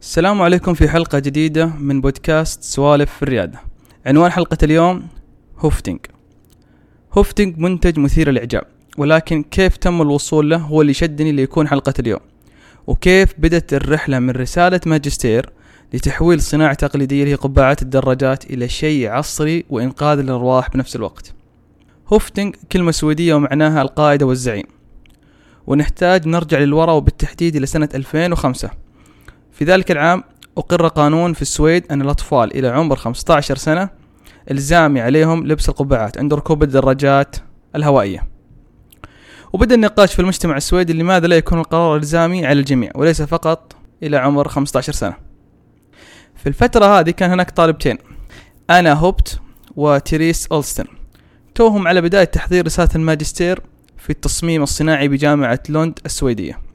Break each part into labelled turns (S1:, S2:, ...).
S1: السلام عليكم في حلقة جديدة من بودكاست سوالف في الريادة. عنوان حلقة اليوم Hövding Hövding منتج مثير للإعجاب ولكن كيف تم الوصول له هو اللي شدني ليكون حلقة اليوم. وكيف بدت الرحلة من رسالة ماجستير لتحويل صناعة تقليدية هي قبعات الدراجات إلى شيء عصري وإنقاذ الأرواح بنفس الوقت. Hövding كلمة سويدية ومعناها القائد والزعيم. ونحتاج نرجع للوراء وبالتحديد إلى سنة 2005 في ذلك العام أقر قانون في السويد أن الأطفال إلى عمر 15 سنة إلزامي عليهم لبس القبعات عند ركوب الدراجات الهوائية. وبدأ النقاش في المجتمع السويدي لماذا لا يكون القرار إلزامي على الجميع وليس فقط إلى عمر 15 سنة. في الفترة هذه كان هناك طالبتين أنا هوبت وتيريس أولستن. توهم على بداية تحضير رسالة الماجستير في التصميم الصناعي بجامعة لوند السويدية.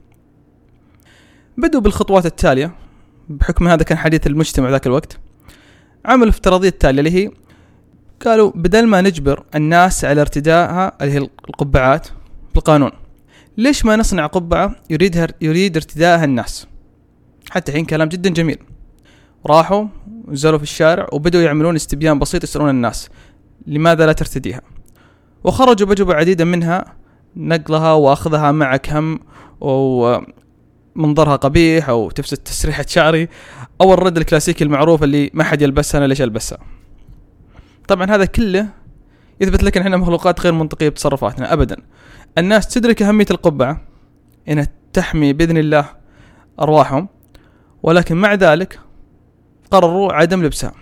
S1: بدوا بالخطوات التالية. بحكم هذا كان حديث المجتمع ذاك الوقت. عملوا الافتراضية التالية اللي هي قالوا بدل ما نجبر الناس على ارتدائها اللي هي القبعات بالقانون ليش ما نصنع قبعة يريدها يريد ارتدائها الناس؟ حتى حين كلام جدا جميل. راحوا نزلوا في الشارع وبدأوا يعملون استبيان بسيط يسألون الناس لماذا لا ترتديها؟ وخرجوا بأجوبة عديدة منها نقلها وأخذها معك هم ومنظرها قبيح أو تفسد تسريحة شعري. أو الرد الكلاسيكي المعروف اللي ما حد يلبسها أنا ليش ألبسها؟ طبعا هذا كله يثبت لك إن إحنا مخلوقات غير منطقية بتصرفاتنا ابدا. الناس تدرك أهمية القبعة إنها تحمي بإذن الله أرواحهم ولكن مع ذلك قرروا عدم لبسها.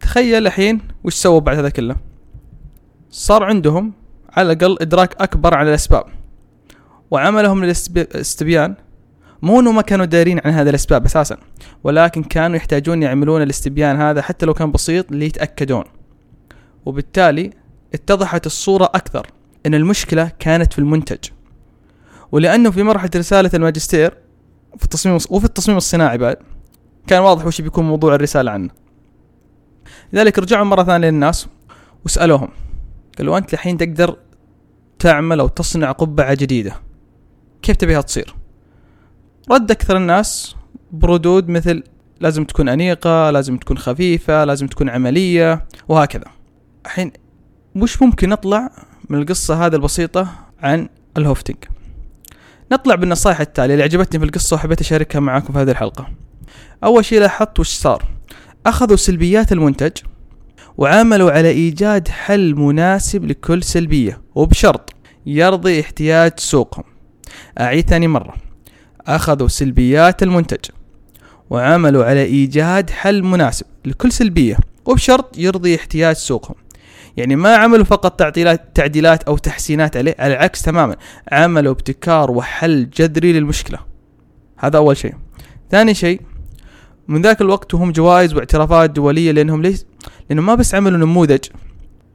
S1: تخيل الحين وش سووا بعد هذا كله؟ صار عندهم على الأقل إدراك أكبر عن الأسباب. وعملهم للاستبيان مو إنه ما كانوا دايرين عن هذه الأسباب أساسا ولكن كانوا يحتاجون يعملون الاستبيان هذا حتى لو كان بسيط ليتأكدون. وبالتالي اتضحت الصورة أكثر إن المشكلة كانت في المنتج. ولأنه في مرحلة رسالة الماجستير في التصميم وفي التصميم الصناعي بعد كان واضح وش بيكون موضوع الرسالة عنه. لذلك رجعوا مرة ثانية للناس وسألوهم قالوا أنت الحين تقدر تعمل أو تصنع قبعة جديدة. كيف تبيها تصير؟ رد أكثر الناس بردود مثل لازم تكون أنيقة لازم تكون خفيفة لازم تكون عملية وهكذا. الحين وش ممكن نطلع من القصة هذه البسيطة عن الهوفتنج نطلع بالنصائح التالية اللي عجبتني في القصة وحبيت أشاركها معاكم في هذه الحلقة. أول شيء لاحظت وش صار؟ أخذوا سلبيات المنتج وعملوا على إيجاد حل مناسب لكل سلبية وبشرط يرضي احتياج سوقهم. أعيد ثاني مرة. أخذوا سلبيات المنتج وعملوا على إيجاد حل مناسب لكل سلبية وبشرط يرضي احتياج سوقهم. يعني ما عملوا فقط تعديلات تعديلات أو تحسينات عليه على العكس تماما عملوا ابتكار وحل جذري للمشكلة. هذا أول شيء. ثاني شيء من ذاك الوقت وهم جوائز واعترافات دولية لأنهم ليس لأنهم ما بس عملوا نموذج.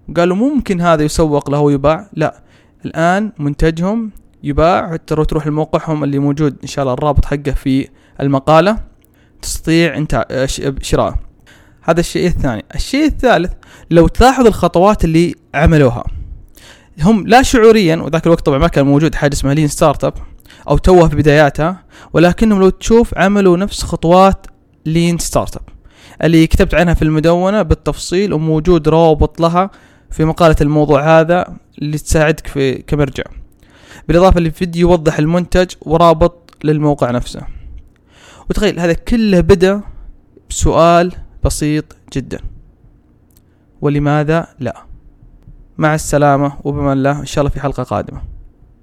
S1: وقالوا ممكن هذا يسوق له ويباع. لا الآن منتجهم يباع لو تروح لموقعهم اللي موجود إن شاء الله الرابط حقه في المقالة تستطيع أنت شراءه. هذا الشيء الثاني. الشيء الثالث لو تلاحظ الخطوات اللي عملوها. هم لا شعوريا وذاك الوقت طبعا ما كان موجود حاجة اسمها lean startup أو توها في بداياتها ولكنهم لو تشوف عملوا نفس خطوات lean startup اللي كتبت عنها في المدونة بالتفصيل وموجود رابط لها في مقالة الموضوع هذا اللي تساعدك في كمرجع. بالإضافة لفيديو يوضح المنتج ورابط للموقع نفسه. وتخيل هذا كله بدأ بسؤال بسيط جدا. ولماذا لا؟ مع السلامة وبما الله إن شاء الله في حلقة قادمة.